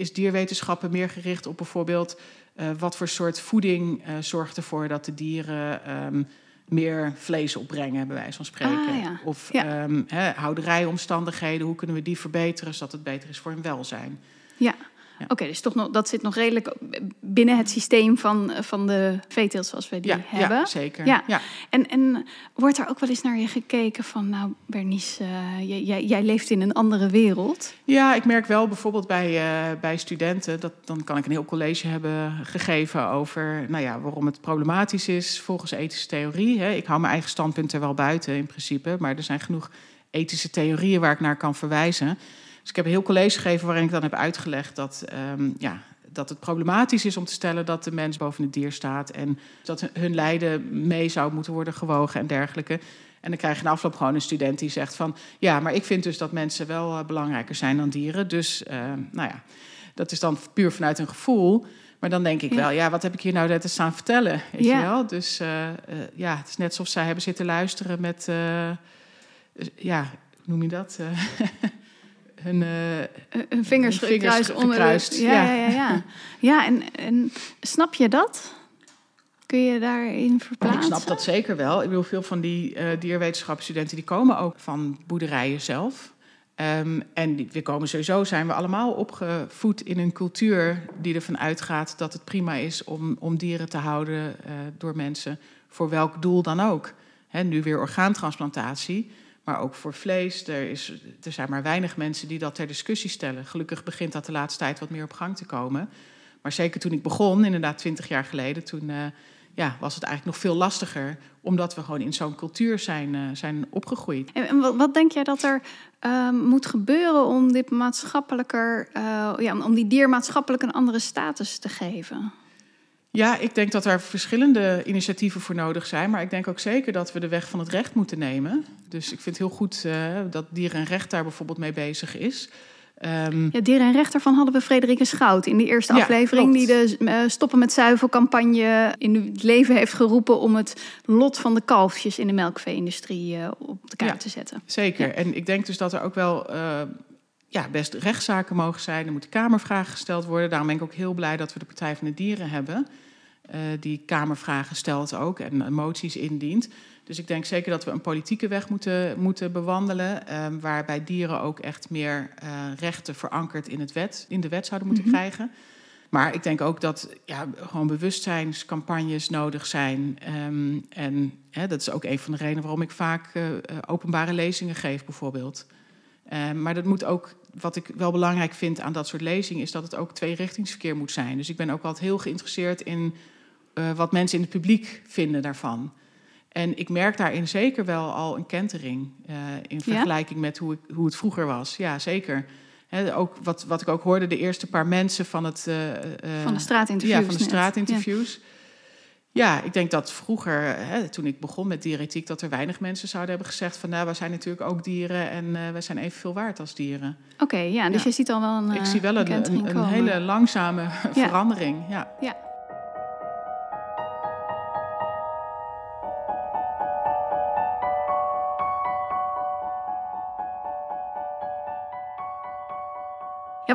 is dierwetenschappen meer gericht op bijvoorbeeld uh, wat voor soort voeding uh, zorgt ervoor dat de dieren um, meer vlees opbrengen, bij wijze van spreken. Ah, ja. Of ja. um, he, houderijomstandigheden, hoe kunnen we die verbeteren zodat het beter is voor hun welzijn. Ja. Ja. Oké, okay, dus toch nog, dat zit nog redelijk binnen het systeem van, van de veeteelt zoals we die ja, hebben. Ja, zeker. Ja. Ja. En, en wordt er ook wel eens naar je gekeken van, nou Bernice, uh, jij, jij leeft in een andere wereld? Ja, ik merk wel bijvoorbeeld bij, uh, bij studenten, dat, dan kan ik een heel college hebben gegeven over nou ja, waarom het problematisch is volgens ethische theorie. Hè. Ik hou mijn eigen standpunt er wel buiten in principe, maar er zijn genoeg ethische theorieën waar ik naar kan verwijzen. Dus ik heb een heel college gegeven waarin ik dan heb uitgelegd dat, um, ja, dat het problematisch is om te stellen dat de mens boven het dier staat en dat hun lijden mee zou moeten worden gewogen en dergelijke. En dan krijg je in afloop gewoon een student die zegt van ja, maar ik vind dus dat mensen wel uh, belangrijker zijn dan dieren. Dus uh, nou ja, dat is dan puur vanuit een gevoel. Maar dan denk ik ja. wel, ja, wat heb ik hier nou net eens aan vertellen? Weet ja. je wel? Dus uh, ja, het is net alsof zij hebben zitten luisteren met, ja, hoe noem je dat? <laughs> hun, uh, hun vingers, gekruist. Ja, ja, ja. ja. ja en, en snap je dat? Kun je daarin verplaatsen? Ik snap dat zeker wel. Ik bedoel, veel van die uh, dierwetenschapsstudenten die komen ook van boerderijen zelf. Um, en die, we komen sowieso, zijn we allemaal opgevoed in een cultuur die ervan uitgaat dat het prima is om, om dieren te houden uh, door mensen, voor welk doel dan ook. He, nu weer orgaantransplantatie. Maar ook voor vlees. Er, is, er zijn maar weinig mensen die dat ter discussie stellen. Gelukkig begint dat de laatste tijd wat meer op gang te komen. Maar zeker toen ik begon, inderdaad twintig jaar geleden, toen uh, ja, was het eigenlijk nog veel lastiger. Omdat we gewoon in zo'n cultuur zijn, uh, zijn opgegroeid. En wat, denk jij dat er uh, moet gebeuren om dit maatschappelijker, uh, ja, om die dier maatschappelijk een andere status te geven? Ja, ik denk dat er verschillende initiatieven voor nodig zijn. Maar ik denk ook zeker dat we de weg van het recht moeten nemen. Dus ik vind het heel goed uh, dat Dier en Recht daar bijvoorbeeld mee bezig is. Um, ja, Dier en Recht, daarvan hadden we Frederike Schout in die eerste ja, aflevering... klopt. die de uh, Stoppen met Zuivelcampagne in het leven heeft geroepen... om het lot van de kalfjes in de melkvee-industrie uh, op de kaart ja, te zetten. Zeker. Ja. En ik denk dus dat er ook wel ja, best rechtszaken mogen zijn. Er moeten kamervragen gesteld worden. Daarom ben ik ook heel blij dat we de Partij van de Dieren hebben... Uh, die kamervragen stelt ook en moties indient. Dus ik denk zeker dat we een politieke weg moeten, moeten bewandelen. ehm, waarbij dieren ook echt meer eh, rechten verankerd in, het wet, in de wet zouden moeten Mhm. krijgen. Maar ik denk ook dat ja, gewoon bewustzijnscampagnes nodig zijn. Ehm, en hè, dat is ook een van de redenen waarom ik vaak eh, eh, openbare lezingen geef, bijvoorbeeld. Ehm, maar dat moet ook, wat ik wel belangrijk vind aan dat soort lezingen, is dat het ook tweerichtingsverkeer moet zijn. Dus ik ben ook altijd heel geïnteresseerd in eh, wat mensen in het publiek vinden daarvan. En ik merk daarin zeker wel al een kentering eh, in vergelijking met hoe, ik, hoe het vroeger was. Ja, zeker. Ook wat, wat ik ook hoorde, de eerste paar mensen van het... eh, Van de straatinterviews Ja, van de straatinterviews. Ja. ik denk dat vroeger, hè, toen ik begon met dierethiek... dat er weinig mensen zouden hebben gezegd van... nou, wij zijn natuurlijk ook dieren en eh, wij zijn evenveel waard als dieren. Oké, ja, dus Ja. je ziet al wel een ik zie wel een, een, een hele langzame Ja. verandering. Ja.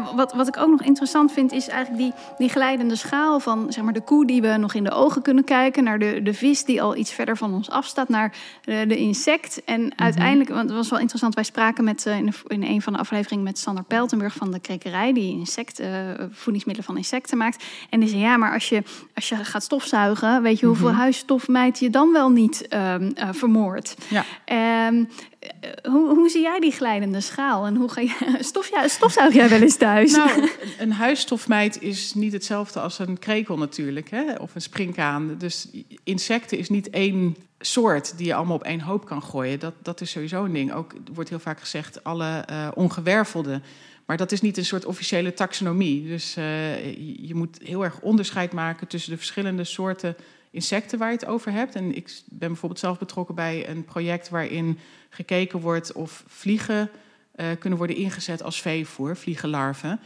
Ja. Wat, wat ik ook nog interessant vind, is eigenlijk die, die glijdende schaal van zeg maar, de koe die we nog in de ogen kunnen kijken, naar de, de vis die al iets verder van ons afstaat, naar de, de insect. En uiteindelijk, want het was wel interessant, wij spraken met, eh, in, in een van de afleveringen met Sander Peltenburg van de Krekerij, die insecten, eh, voedingsmiddelen van insecten maakt. En die zei, ja, maar als je, als je gaat stofzuigen, weet je hoeveel huisstofmijt je dan wel niet ehm, eh, vermoordt. Ja. Ehm, eh, hoe, hoe zie jij die glijdende schaal? En hoe ga je, <laughs> stof, stofzuig jij wel eens thuis? Nou, <laughs> een- huisstofmijt is niet hetzelfde als een krekel natuurlijk, hè? of een springkaan. Dus insecten is niet één soort die je allemaal op één hoop kan gooien. Dat, dat is sowieso een ding. Ook wordt heel vaak gezegd alle eh ongewervelde. Maar dat is niet een soort officiële taxonomie. Dus eh, je moet heel erg onderscheid maken tussen de verschillende soorten insecten waar je het over hebt. En ik ben bijvoorbeeld zelf betrokken bij een project waarin gekeken wordt of vliegen eh, kunnen worden ingezet als veevoer, vliegenlarven.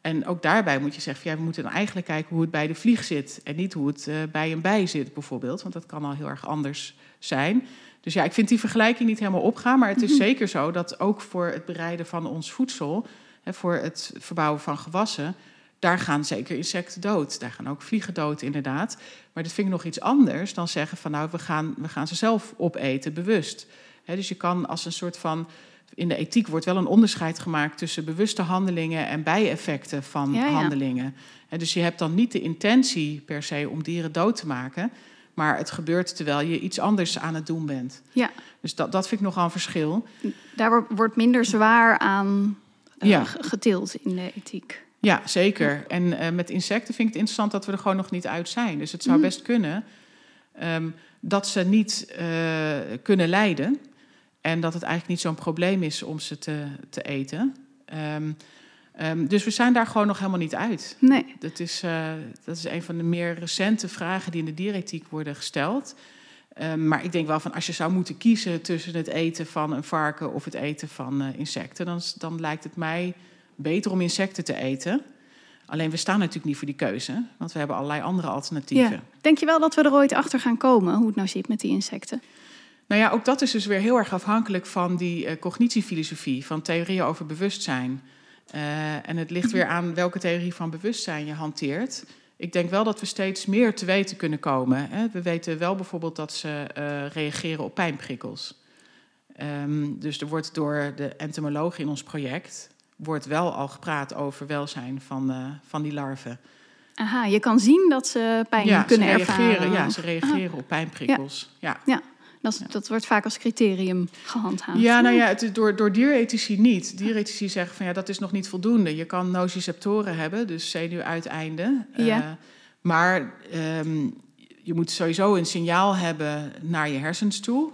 En ook daarbij moet je zeggen, van, ja, we moeten dan eigenlijk kijken hoe het bij de vlieg zit en niet hoe het eh, bij een bij zit bijvoorbeeld, want dat kan al heel erg anders zijn. Dus ja, ik vind die vergelijking niet helemaal opgaan, maar het is zeker zo dat ook voor het bereiden van ons voedsel, hè, voor het verbouwen van gewassen, daar gaan zeker insecten dood. Daar gaan ook vliegen dood, inderdaad. Maar dat vind ik nog iets anders dan zeggen van nou, we gaan, we gaan ze zelf opeten, bewust. Dus je kan als een soort van. In de ethiek wordt wel een onderscheid gemaakt tussen bewuste handelingen en bijeffecten van Ja, ja. handelingen. Hè, dus je hebt dan niet de intentie per se om dieren dood te maken, maar het gebeurt terwijl je iets anders aan het doen bent. Ja, Dus dat, dat vind ik nogal een verschil. daar wordt- minder zwaar aan eh, Ja. getild in de ethiek. Ja, zeker. En eh, met insecten vind ik het interessant dat we er gewoon nog niet uit zijn. Dus het zou Mhm. best kunnen ehm, dat ze niet eh, kunnen lijden. En dat het eigenlijk niet zo'n probleem is om ze te, te eten. Ehm, ehm, dus we zijn daar gewoon nog helemaal niet uit. Nee. Dat is, eh, dat is een van de meer recente vragen die in de dierethiek worden gesteld. Maar ik denk wel van als je zou moeten kiezen tussen het eten van een varken of het eten van insecten, dan, dan lijkt het mij beter om insecten te eten. Alleen we staan natuurlijk niet voor die keuze, want we hebben allerlei andere alternatieven. Ja. Denk je wel dat we er ooit achter gaan komen hoe het nou zit met die insecten? Nou ja, ook dat is dus weer heel erg afhankelijk van die eh, cognitiefilosofie, van theorieën over bewustzijn. Eh, en het ligt weer aan welke theorie van bewustzijn je hanteert. Ik denk wel dat we steeds meer te weten kunnen komen. Hè. We weten wel bijvoorbeeld dat ze eh, reageren op pijnprikkels. Ehm, dus er wordt door de entomoloog in ons project wordt wel al gepraat over welzijn van, eh, van die larven. Aha, je kan zien dat ze pijn ja, kunnen ze reageren, ervaren. Ja, ze reageren op pijnprikkels. Ja. Ja, dat, is- dat wordt vaak als criterium gehandhaafd. Ja, nou ja, het is door, door dierethici niet. Dierethici zeggen van ja, dat is nog niet voldoende. Je kan nociceptoren hebben, dus zenuwuiteinden. Ja. Eh, maar ehm, je moet sowieso een signaal hebben naar je hersens toe...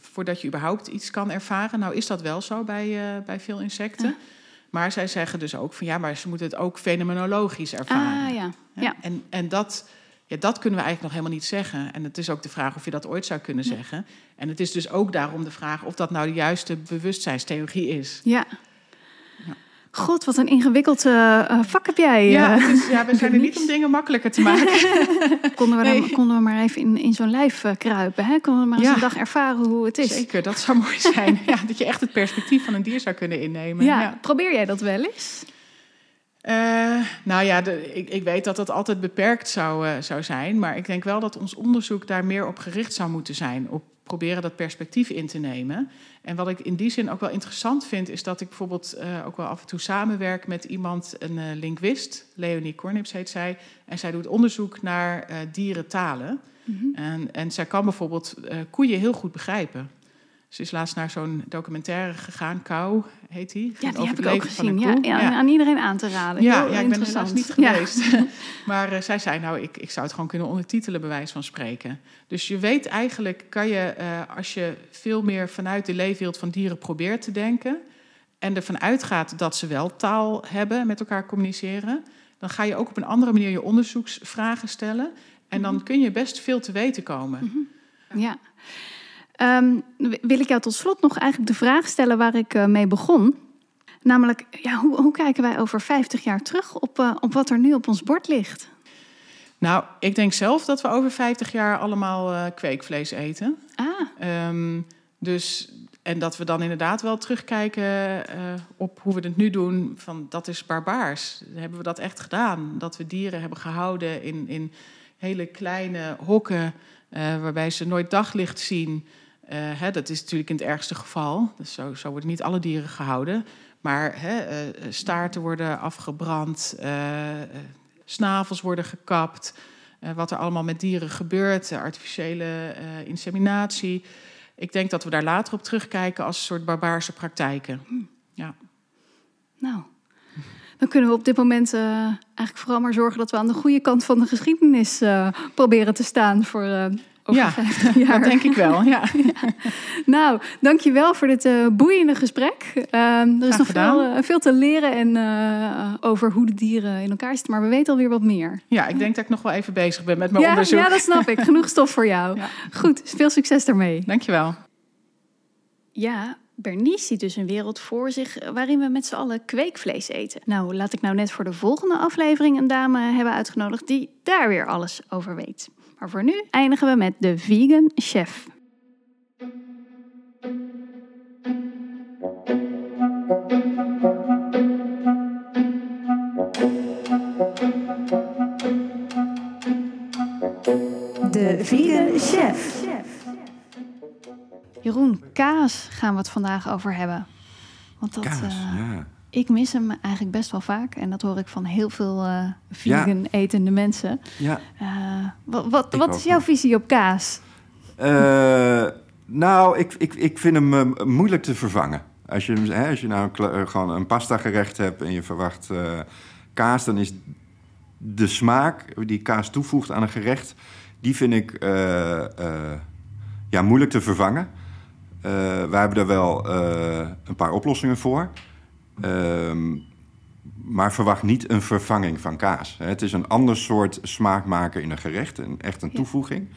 voordat je überhaupt iets kan ervaren. Nou is dat wel zo bij, eh, bij veel insecten. Maar zij zeggen dus ook van ja, maar ze moeten het ook fenomenologisch ervaren. Ah ja, ja. En, en dat, ja, dat kunnen we eigenlijk nog helemaal niet zeggen. En het is ook de vraag of je dat ooit zou kunnen zeggen. En het is dus ook daarom de vraag of dat nou de juiste bewustzijnstheorie is. Ja. God, wat een ingewikkeld eh, eh, vak heb jij. Ja, eh. is, ja, we <laughs> zijn er niet om dingen makkelijker te maken. <laughs> konden, we dan, konden we maar even in, in zo'n lijf kruipen. Hè? Konden we maar eens Ja. een dag ervaren hoe het is. Zeker, dat zou mooi zijn. <laughs> Ja, dat je echt het perspectief van een dier zou kunnen innemen. Ja, Ja. probeer jij dat wel eens? Nou ja, de, ik, ik weet dat dat altijd beperkt zou, zou zijn. Maar ik denk wel dat ons onderzoek daar meer op gericht zou moeten zijn. Op proberen dat perspectief in te nemen. En wat ik in die zin ook wel interessant vind, is dat ik bijvoorbeeld uh, ook wel af en toe samenwerk met iemand, een uh, linguist, Leonie Kornips heet zij. En zij doet onderzoek naar uh, dierentalen. Mm -hmm. en, en zij kan bijvoorbeeld koeien heel goed begrijpen. Ze is laatst naar zo'n documentaire gegaan, Kou heet die. Ja, die heb ik ook gezien. Ja, ja, ja, aan iedereen aan te raden. Ja, ja ik ben er helaas niet geweest. <laughs> Maar uh, zij zei, nou, ik, ik zou het gewoon kunnen ondertitelen, bij wijze van spreken. Dus je weet eigenlijk, kan je, uh, als je veel meer vanuit de leefwereld van dieren probeert te denken... en ervan uitgaat dat ze wel taal hebben, met elkaar communiceren... dan ga je ook op een andere manier je onderzoeksvragen stellen... en dan kun je best veel te weten komen. Mm -hmm. Ja. Um, wil ik jou tot slot nog eigenlijk de vraag stellen waar ik uh, mee begon. Namelijk, ja, hoe, hoe, kijken wij over 50 jaar terug op, uh, op wat er nu op ons bord ligt? Nou, ik denk zelf dat we over 50 jaar allemaal uh, kweekvlees eten. Ah. Um, dus, en dat we dan inderdaad wel terugkijken op hoe we het nu doen. Van dat is barbaars. Hebben we dat echt gedaan? Dat we dieren hebben gehouden in, in hele kleine hokken. waarbij ze nooit daglicht zien. Uh, hè, dat is natuurlijk in het ergste geval. Dus zo, zo worden niet alle dieren gehouden. Maar hè, uh, staarten worden afgebrand, snavels worden gekapt. wat er allemaal met dieren gebeurt, artificiële inseminatie. Ik denk dat we daar later op terugkijken als een soort barbaarse praktijken. Hm. Ja. Nou, dan kunnen we op dit moment eigenlijk vooral maar zorgen dat we aan de goede kant van de geschiedenis proberen te staan voor over ja, 50 <laughs> jaar. dat denk ik wel. Ja. <laughs> ja. Nou, dankjewel voor dit uh, boeiende gesprek. Uh, er is nog veel, uh, veel, te leren en, over hoe de dieren in elkaar zitten, maar we weten alweer wat meer. Ja, ik denk dat ik nog wel even bezig ben met mijn ja, onderzoek. Ja, dat snap ik. <laughs> Genoeg stof voor jou. Ja. Goed, veel succes daarmee. Dankjewel. Ja, Bernice ziet dus een wereld voor zich waarin we met z'n allen kweekvlees eten. Nou, laat ik nou net voor de volgende aflevering een dame hebben uitgenodigd die daar weer alles over weet. Maar voor nu eindigen we met de vegan chef. De vegan chef. Jeroen, kaas gaan we het vandaag over hebben. Want dat, kaas, uh, ja. Ik mis hem eigenlijk best wel vaak. En dat hoor ik van heel veel uh, vegan ja. etende mensen. Ja. Uh, wat wat, wat is jouw visie op kaas? Uh, nou, ik, ik, ik vind hem moeilijk te vervangen. Als je, hè, als je nou een, gewoon een pasta gerecht hebt en je verwacht kaas... dan is de smaak die kaas toevoegt aan een gerecht... die vind ik ja, moeilijk te vervangen. wij hebben er wel een paar oplossingen voor... Um, maar verwacht niet een vervanging van kaas. Het is een ander soort smaakmaker in een gerecht, een, echt een toevoeging.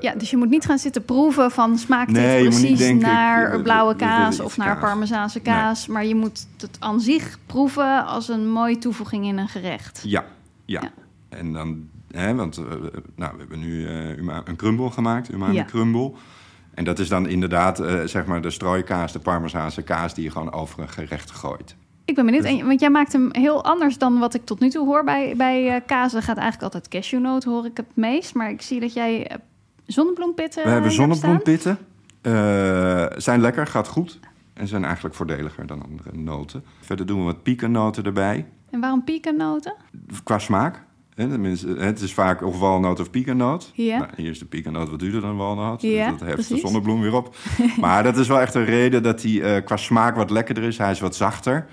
Ja, dus je moet niet gaan zitten proeven van smaakt dit nee, precies denken, naar ik, blauwe kaas of naar kaas. parmezaanse kaas. Nee. Maar je moet het aan zich proeven als een mooie toevoeging in een gerecht. Ja, ja. ja. En dan, hè, want uh, nou, we hebben nu uh, een crumble gemaakt, umami ja. crumble. En dat is dan inderdaad uh, zeg maar de strooikaas, de parmezaanse kaas... die je gewoon over een gerecht gooit. Ik ben benieuwd, dus... want jij maakt hem heel anders dan wat ik tot nu toe hoor bij, bij uh, kaas. Er gaat eigenlijk altijd cashewnoot, hoor ik het meest. Maar ik zie dat jij uh, zonnebloempitten We hebben zonnebloempitten. Uh, zijn lekker, gaat goed. En zijn eigenlijk voordeliger dan andere noten. Verder doen we wat piekennoten erbij. En waarom piekennoten? Qua smaak. Het is vaak of walnoot of piekennoot. Ja. Nou, hier is de piekennoot wat duurder dan walnoot. Ja, dus dat heft de zonnebloem weer op. <laughs> maar dat is wel echt een reden dat hij uh, qua smaak wat lekkerder is. Hij is wat zachter.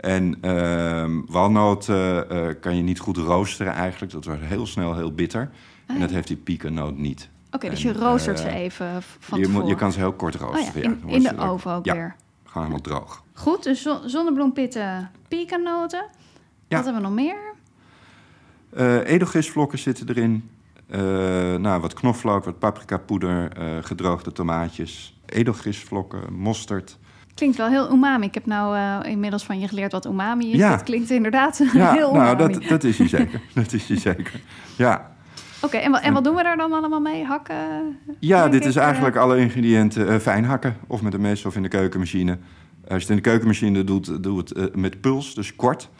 En uh, walnoot uh, kan je niet goed roosteren eigenlijk. Dat wordt heel snel heel bitter. Ah, en dat heeft die piekennoot niet. Oké, okay, dus je roostert ze even van je, moet, je kan ze heel kort roosteren. Oh, ja. In, in de oven ook weer. gewoon helemaal droog. Goed, dus zonnebloempitten, piekennoten. Wat hebben we nog meer? Uh, edelgisvlokken zitten erin. Uh, nou, wat knoflook, wat paprikapoeder, uh, gedroogde tomaatjes, edelgisvlokken, mosterd. Klinkt wel heel umami. Ik heb nou inmiddels van je geleerd wat umami is. Ja. Dat klinkt inderdaad ja, <laughs> heel nou, umami. Dat, <laughs> dat is hij zeker. dat is hij zeker. Ja. Oké, okay, en, wat, en wat doen we daar dan allemaal mee? Hakken? Ja, dit is eigenlijk alle ingrediënten fijn hakken. Of met een mes of in de keukenmachine. Als je het in de keukenmachine doet, doe het met puls, dus kort.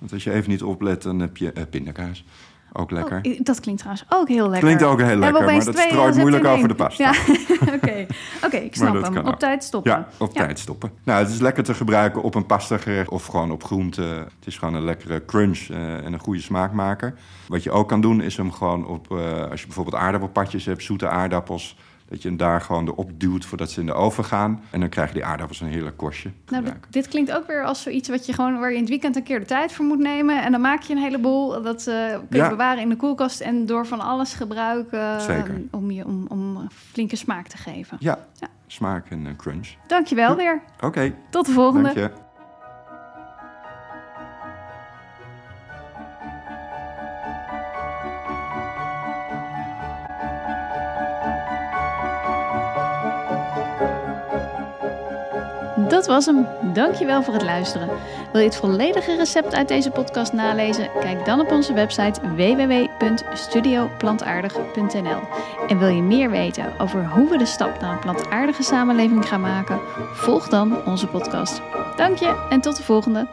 Want als je even niet oplet, dan heb je uh, pindakaas. Ook lekker. Oh, dat klinkt trouwens ook heel lekker. Klinkt ook heel lekker, maar dat strooit moeilijk over de pasta. Ja, <laughs> oké. Oké, ik snap hem. Op ook. tijd stoppen. Ja, op tijd stoppen. Nou, het is lekker te gebruiken op een pasta gerecht of gewoon op groente. Het is gewoon een lekkere crunch eh, en een goede smaakmaker. Wat je ook kan doen is hem gewoon op, eh, als je bijvoorbeeld aardappelpatjes hebt, zoete aardappels, dat je hem daar gewoon erop duwt voordat ze in de oven gaan. En dan krijg je die aardappels een heerlijk korstje. Nou, dit, dit klinkt ook weer als zoiets wat je gewoon waar je in het weekend een keer de tijd voor moet nemen. En dan maak je een heleboel. Dat eh, kun je Ja. bewaren in de koelkast en door van alles gebruiken Zeker. om je om, om flinke smaak te geven. Ja, smaak en eh, crunch. Dankjewel weer. Oké. Tot de volgende. Dank je. Dat was hem. Dankjewel voor het luisteren. Wil je het volledige recept uit deze podcast nalezen? Kijk dan op onze website www.studioplantaardig.nl. En wil je meer weten over hoe we de stap naar een plantaardige samenleving gaan maken? Volg dan onze podcast. Dank je en tot de volgende.